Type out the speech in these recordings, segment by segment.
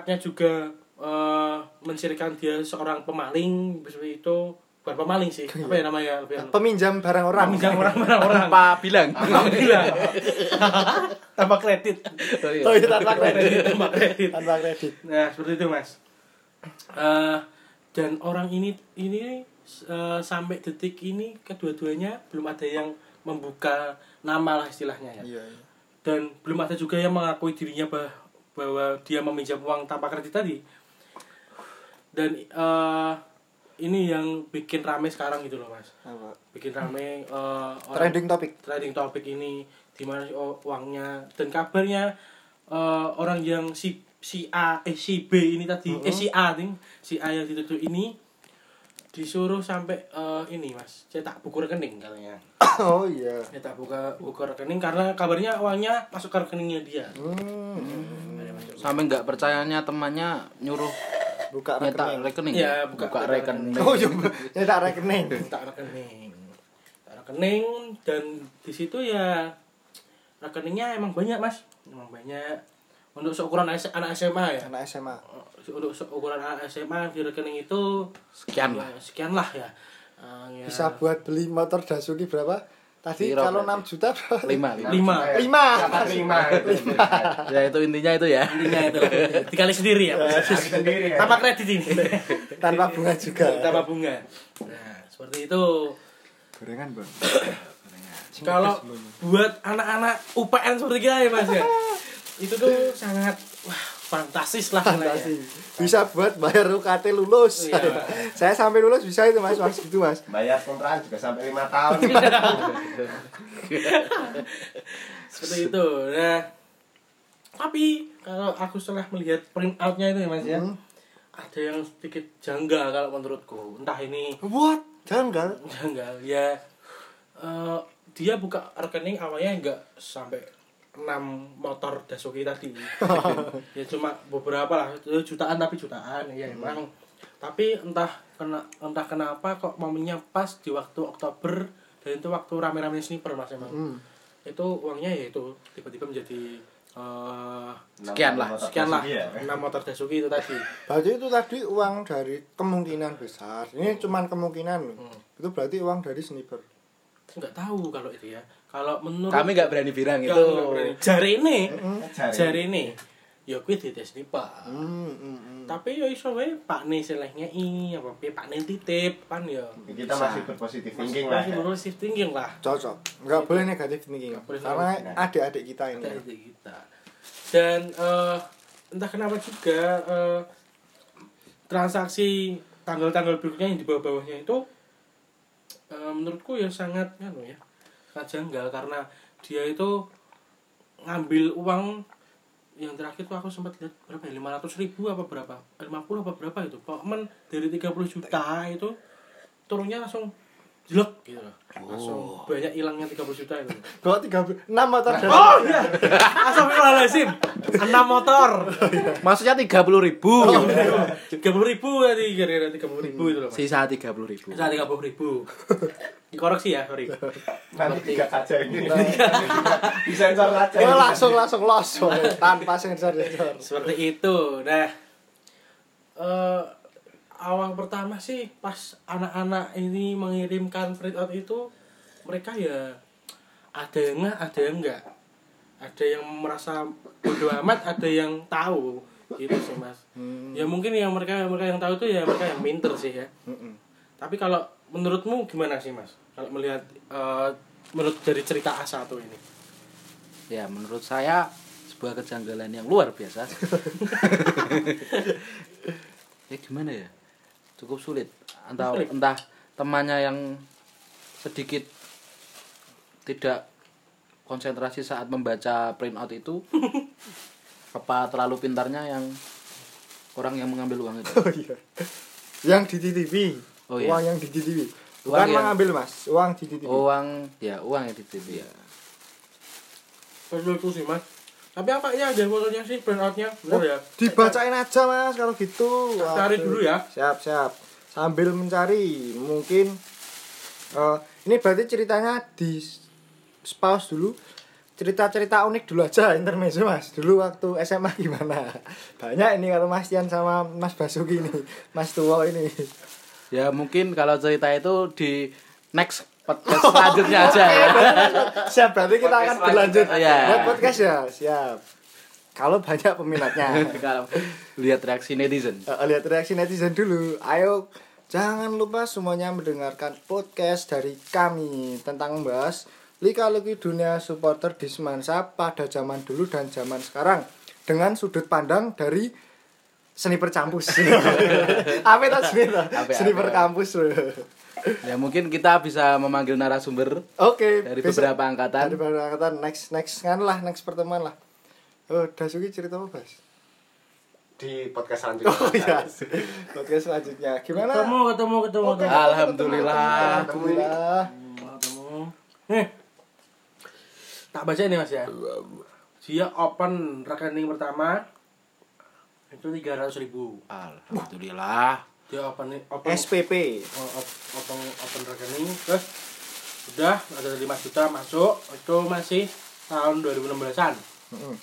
sifatnya juga eh mencirikan dia seorang pemaling seperti itu bukan pemaling sih apa ya namanya lebih Peminjam barang orang. Peminjam orang-orang orang Apa bilang? Alhamdulillah. tanpa kredit Oh, iya. Oh iya tanpa kredit. tanpa kredit Tanpa kredit. nah seperti itu mas Eh, dan orang ini ini eh, sampai detik ini kedua-duanya belum ada yang membuka nama lah istilahnya ya Iya, iya. dan belum ada juga yang mengakui dirinya bah- bahwa dia meminjam uang tanpa kredit tadi dan eh, ini yang bikin rame sekarang gitu loh mas Apa? bikin rame eh, orang- Trending topic. trending topik ini di mana oh, uangnya dan kabarnya eh, orang yang si si A eh si B ini tadi eh si A ting si A yang dituduh ini disuruh sampai eh, ini mas cetak buku rekening katanya Oh iya. cetak buka buku rekening karena kabarnya uangnya masuk ke rekeningnya dia Hmm. Sampai nggak percayanya temannya nyuruh Buka nyetak rekening. rekening. Iya, buka- buka buka rekening. Oh iya, nyetak rekening. cetak rekening cetak rekening dan di situ ya rekeningnya emang banyak mas emang banyak untuk seukuran anak SMA ya Anak SMA. untuk seukuran anak SMA di rekening itu Sekian ya, lah. sekian lah ya Eh, ya. Bisa buat beli motor Dasuki berapa? Tadi Piro kalau berarti? 6 juta berapa? Lima, lima. lima Lima. Dapat lima. Ya itu intinya itu ya. intinya itu dikali sendiri ya Mas. sendiri ya. tanpa kredit ini Tanpa bunga juga. tanpa bunga nah seperti itu Gorengan, Bang. kalau buat anak-anak UPN seperti kita ya mas ya itu tuh sangat wah fantastis lah Fantasi. istilahnya. Bisa buat bayar UKT lulus. Iya. Saya sampai lulus bisa itu Mas, Mas gitu Mas. Bayar kontrakan juga sampai lima tahun. seperti itu nah tapi kalau aku setelah melihat print outnya itu ya mas ya Hmm. ada yang sedikit janggal kalau menurutku entah ini What? Janggal. janggal ya eh, dia buka rekening awalnya enggak sampai 6 motor Dasuki tadi ya cuma beberapa lah itu jutaan tapi jutaan ya emang tapi entah kena entah kenapa kok momennya pas di waktu Oktober dan itu waktu rame-rame sniper mas emang Hmm. itu uangnya ya itu tiba-tiba menjadi eh Sekian lah, sekian lah Iya. 6 motor Dasuki itu tadi Berarti itu tadi uang dari kemungkinan besar. Ini cuman kemungkinan. Hmm. Itu berarti uang dari sniper. nggak tahu kalau itu ya kalau menurut Kami nggak berani bilang Nggak- itu. nggak berani. jari ini Jari. jari ini ya kuwi dites nih pak tapi ya iso wae pak nih selehnya ini apa piye pak nih titip kan ya Kita masih berpositif thinking lah. masih ya. berpositif thinking lah Cocok. Enggak boleh negatif thinking. Nggak boleh Karena negatif. adik-adik kita ini. dari kita dan eh, entah kenapa juga eh, transaksi tanggal-tanggal berikutnya yang di bawah-bawahnya itu eh, menurutku ya sangat anu ya sangat janggal karena dia itu ngambil uang yang terakhir tuh aku sempat lihat berapa ya 500 ribu apa berapa 50 apa berapa itu pokoknya dari 30 juta itu turunnya langsung jelek gitu loh. langsung banyak hilangnya 30 juta itu Kok 30 6 motor dari Oh iya. Astagfirullahaladzim. Enam motor. Maksudnya tiga puluh ribu. Tiga puluh ribu tadi kira-kira tiga puluh ribu itu loh. Sisa tiga puluh ribu. Bisa tiga puluh ribu. Dikoreksi ya, sorry. Nanti tiga saja ini. Disensor saja. Oh, langsung langsung los tanpa sensor sensor. Seperti itu. Nah, eh awal pertama sih pas anak-anak ini mengirimkan print out itu mereka ya ada yang nggak, ada yang enggak. Ada yang merasa bodoh amat, ada yang tahu gitu sih mas. Hmm. Ya mungkin yang mereka mereka yang tahu itu ya mereka yang pinter sih ya. Mm-mm. Tapi kalau menurutmu gimana sih mas? Kalau melihat eh, menurut dari cerita A1 ini. Ya menurut saya sebuah kejanggalan yang luar biasa. ya gimana ya? Cukup sulit. Entah Sulit. entah temannya yang sedikit tidak konsentrasi saat membaca printout itu apa terlalu pintarnya yang orang yang mengambil uang itu. Oh iya. Yang di TV. Oh, iya. Uang yang di TV. Uang Bukan yang- mengambil Mas, uang di TV. Uang ya uang yang di TV ya. Itu sih mas. Tapi apa ya ada fotonya sih print outnya? Oh, ya? dibacain aja Mas kalau gitu. Cari dulu ya. Siap, siap. Sambil mencari, mungkin eh, ini berarti ceritanya di pause dulu. cerita-cerita unik dulu aja intermezzo mas dulu waktu SMA gimana banyak ini kalau Mas Tian sama Mas Basuki ini Mas Tuwo ini Ya mungkin kalau cerita itu di next podcast selanjutnya aja ya. siap berarti kita akan Podcast berlanjut selanjutnya. Iya. buat podcast ya siap kalau banyak peminatnya lihat reaksi netizen. Eh, lihat reaksi netizen dulu ayo jangan lupa semuanya mendengarkan podcast dari kami tentang membahas lika-liku dunia supporter di Semansa pada zaman dulu dan zaman sekarang dengan sudut pandang dari seni percampus. Apa itu seni seni perkampus Ya mungkin kita bisa memanggil narasumber oke dari besok- beberapa angkatan. dari beberapa angkatan. Next next kan lah next pertemuan lah. Oh Dasuki cerita apa Bas? Di podcast selanjutnya. oh iya. Podcast selanjutnya. Gimana? Ketemu ketemu ketemu Oke. ketemu. Alhamdulillah. Alhamdulillah. Ketemu. Nih tak baca ini mas ya? Dia open rekening pertama itu tiga ratus ribu. Alhamdulillah. dia open open SPP oh, op- open open rekening terus udah ada 5 juta masuk. Itu masih tahun 2016an Mm-mm.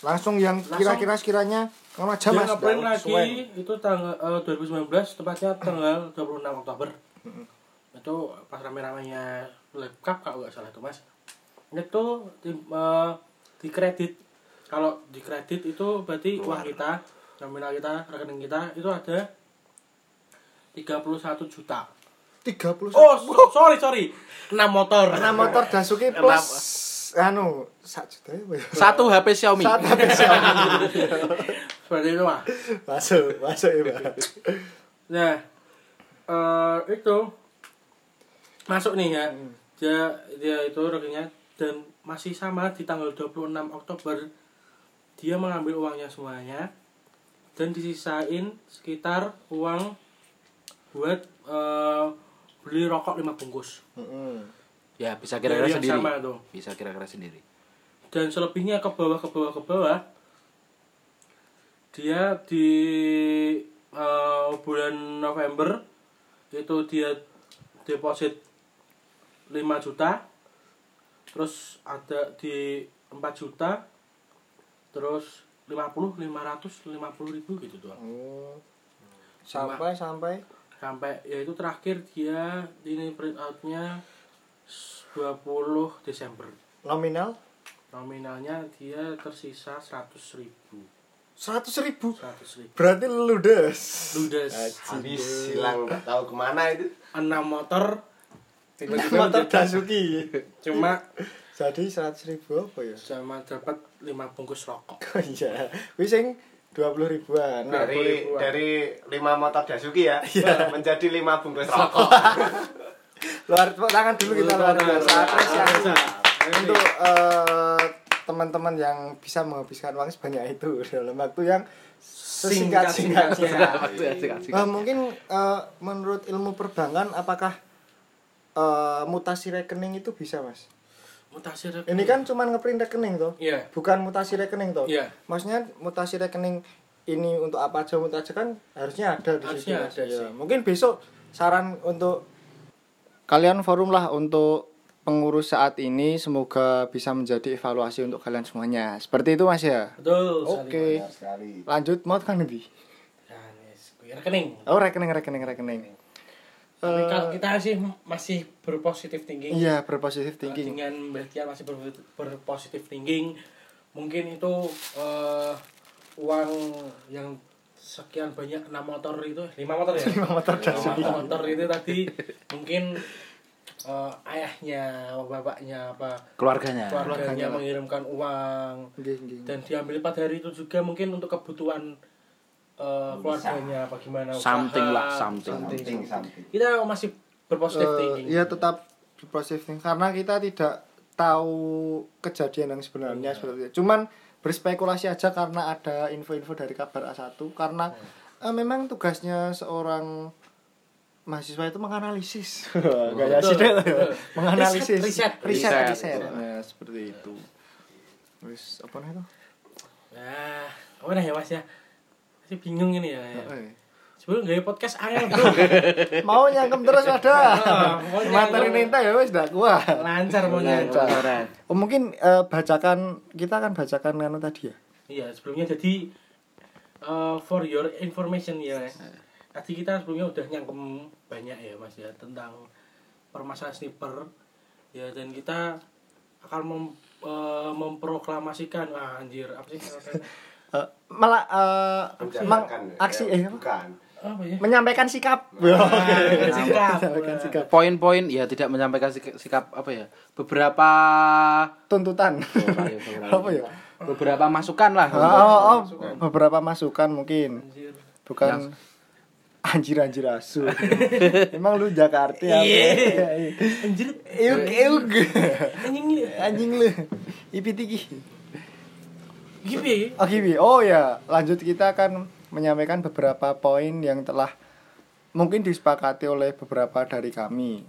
langsung yang Langsung. kira-kira sekiranya lama aja mas. lagi. itu tanggal eh, 2019 tepatnya tanggal 26 Oktober. Itu pas rame-ramenya cup kalau nggak salah itu mas. Itu di, eh, di kredit kalau di kredit itu berarti uang kita nominal kita rekening kita itu ada 31 juta 30 oh so- sorry sorry 6 motor Nah motor Dasuki plus anu sak juta ya, Boy? Satu HP Xiaomi. Satu habis Xiaomi. seperti itu mas masuk masuk ya Pak. Nah, eh itu masuk nih ya. Dia dia itu rekeningnya dan masih sama di tanggal 26 Oktober dia mengambil uangnya semuanya dan disisain sekitar uang buat eh, beli rokok 5 bungkus. Mm-mm. Ya bisa kira-kira sendiri. sama tuh. Bisa kira-kira sendiri. Dan selebihnya ke bawah ke bawah ke bawah dia di eh, bulan November itu dia deposit 5 juta terus ada di 4 juta terus 50 500 50 ribu gitu doang. Oh. sampai sampai? sampai ya itu terakhir dia ini print outnya 20 Desember. Nominal? Nominalnya dia tersisa 100 ribu. Seratus ribu? 100 ribu. Berarti ludes. Ludes. Habis hilang nggak tahu ke mana itu. 6 motor. Motor Dasuki cuma jadi seratus ribu apa ya? Sama dapat 5 bungkus rokok. Oh iya. Wis sing dua puluh ribuan Dari ribuan. dari lima motor Dasuki ya menjadi lima bungkus rokok. luar tepuk tangan dulu kita luar biasa. apresiasi untuk eh, teman-teman yang bisa menghabiskan uang sebanyak itu dalam waktu yang sesingkat singkatnya asik-asik. Eh, mungkin eh, menurut ilmu perbankan apakah mutasi rekening itu bisa mas mutasi rekening. Ini kan cuma ngeprint rekening tuh iya. Bukan mutasi rekening tuh Iya. maksudnya mutasi rekening ini untuk apa aja untuk aja kan harusnya ada di situ. Harusnya Mas. ada sih. mungkin besok saran untuk kalian forum lah untuk pengurus saat ini semoga bisa menjadi evaluasi untuk kalian semuanya. Seperti itu mas ya? Betul. Oke. Sekali. lanjut mau kan lebih rekening. Oh rekening rekening rekening Tapi Eh, kalau kita sih masih berpositif thinking. Iya berpositif thinking. dengan bagian masih ber- berpositif thinking mungkin itu eh, uang yang sekian banyak enam motor itu lima motor ya? Lima motor lima motor itu tadi mungkin eh, ayahnya bapaknya apa Keluarganya. keluarganya mengirimkan uang. Nggih, nggih. dan diambil pada hari itu juga mungkin untuk kebutuhan eh, keluarganya apa gimana usaha, Something lah, something. Something, something. kita masih berpositif Eh, thinking Iya tetap berpositif thinking karena kita tidak tahu kejadian yang sebenarnya seperti itu. Cuman berspekulasi aja karena ada info-info dari kabar A1 karena eh, memang tugasnya seorang mahasiswa itu menganalisis. Gaya betul. menganalisis. Riset, riset, riset. riset. Nah, seperti itu. Terus apa nih itu? Nah, apa dah ya mas ya? Masih bingung ini ya. ya. Eh, sebelum gaya podcast angel bro Mau nyangkem terus ada. Materi ninta ya wis ndak kuat. lancar mau nyangkem. Lancar. Oh, mungkin eh, bacakan kita akan bacakan anu tadi ya. Iya, sebelumnya jadi uh, for your information ya. Tadi kita sebelumnya udah nyangkem banyak ya Mas ya tentang permasalahan sniper. Ya dan kita akan mem, uh, memproklamasikan ah, anjir apa sih? Eh, malah eh, mang, Menjalankan, ya. aksi eh apa? bukan apa ya? menyampaikan sikap. menyampaikan sikap. menyampaikan sikap. Poin-poin ya tidak menyampaikan sik- sikap apa ya? Beberapa Tuntutan. apa ya, beberapa, apa ya? beberapa masukan lah. Oh, oh, oh, beberapa masukan mungkin. Anjir. Bukan anjir anjir asu. Emang lu Jakarta ya? Iya. Anjir. Euk euk. Anjing li. Anjing lu. Ipit iki. Ya. Oh, Kiwi. Oh ya, lanjut kita akan menyampaikan beberapa poin yang telah mungkin disepakati oleh beberapa dari kami.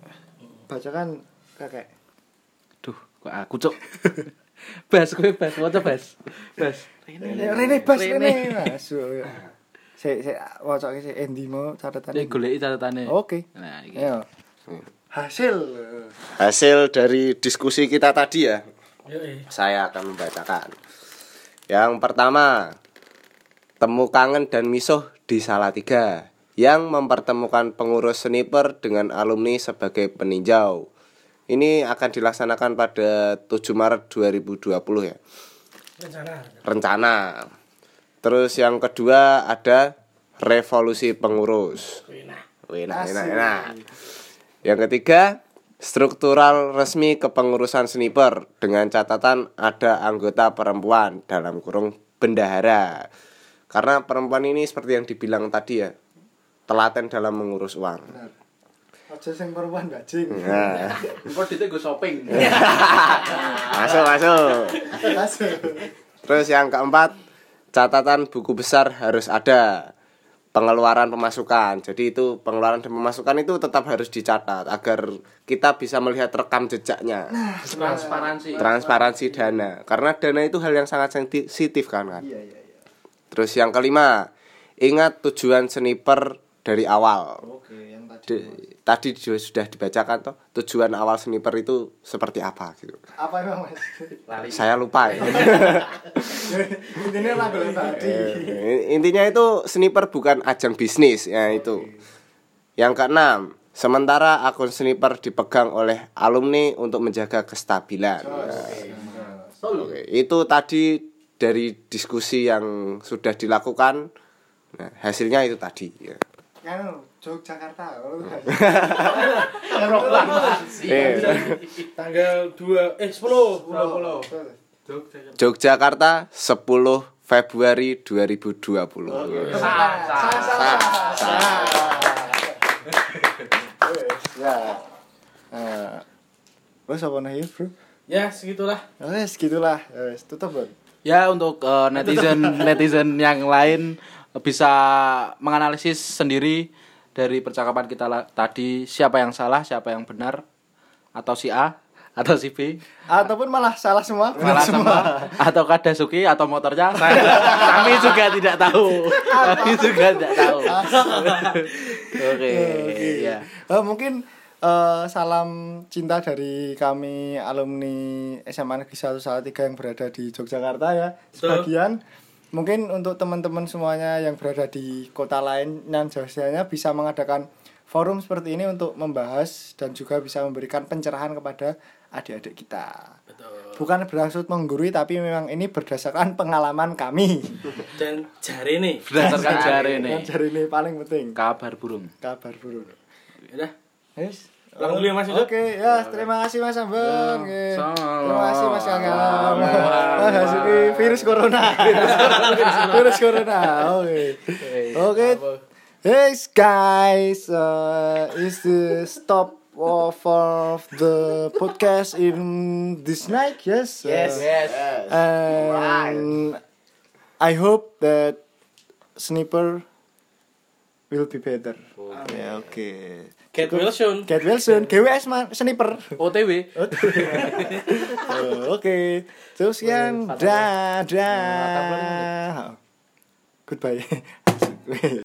Bacakan kakek. Duh, kok aku cuk. bas kowe bas, waca bas. Bas. Rene, Rene bas Rene. Masuk. Saya saya wacok si Endi mau catatan. Nek goleki catatane. Oke. Nah, iki. Ayo. Hasil. hasil dari diskusi kita tadi ya Yo, eh. saya akan membacakan yang pertama temu kangen dan misuh di Salatiga yang mempertemukan pengurus sniper dengan alumni sebagai peninjau ini akan dilaksanakan pada 7 Maret 2020 ya Rencana. rencana. Terus yang kedua ada revolusi pengurus. Enak, enak, enak. Yang ketiga, struktural resmi kepengurusan sniper dengan catatan ada anggota perempuan dalam kurung bendahara. Karena perempuan ini seperti yang dibilang tadi ya, telaten dalam mengurus uang. Aja sing perempuan bajing. Nah, Engko dite go shopping. masuk, masuk. Terus yang keempat, catatan buku besar harus ada. Pengeluaran pemasukan. Jadi itu pengeluaran dan pemasukan itu tetap harus dicatat agar kita bisa melihat rekam jejaknya. Transparansi. Transparansi dana. Karena dana itu hal yang sangat sensitif kan kan. Iya iya iya. Terus yang kelima, ingat tujuan sniper dari awal. Oke, yang tadi. Di- tadi juga sudah dibacakan toh tujuan awal sniper itu seperti apa gitu. Apa emang Mas? Saya lupa ya. Intinya lagu yang tadi. Eh, Intinya itu sniper bukan ajang bisnis ya itu. Yang keenam, sementara akun sniper dipegang oleh alumni untuk menjaga kestabilan. Nah, Oke, itu tadi dari diskusi yang sudah dilakukan. Nah, hasilnya itu tadi. Ya. Kan Yogyakarta. Eh, tanggal 2 eh 10 10 10. Yogyakarta 10 Februari 2020. Ya. Eh, Wes apa nih, Bro? Ya, segitulah. Wes gitulah. Wes tutup, Bro. Ya untuk eh, netizen netizen yang lain bisa menganalisis sendiri dari percakapan kita tadi siapa yang salah, siapa yang benar atau si A atau si B. Ataupun malah salah semua. malah semua. Atau Kadasuki atau motornya. Kami juga tidak tahu. Kami juga tidak tahu. Oke ya Eh, mungkin eh, salam cinta dari kami alumni SMA Negeri 1 Salatiga yang berada di Yogyakarta ya. Sebagian mungkin untuk teman-teman semuanya yang berada di kota lain dan jauhnya bisa mengadakan forum seperti ini untuk membahas dan juga bisa memberikan pencerahan kepada adik-adik kita. Betul. Bukan bermaksud menggurui tapi memang ini berdasarkan pengalaman kami. Dan jari nih. berdasarkan jari ini jari ini paling penting. kabar burung Kabar burung. Udah. Yes. Dulu ya, Mas. Oke, ya terima kasih Mas Ambon. Terima kasih Mas. Salam. Mas Hasuki virus corona. virus corona. Oke. Oke. Hey guys, uh, is the stop of, of the podcast in this night? Yes. uh, yes And I hope that Sniper will be better. Oke, oke. Get soon. Get well soon. GWS man, Sniper. OTW Oh, Oke. Terus sekian. Dadah. Goodbye.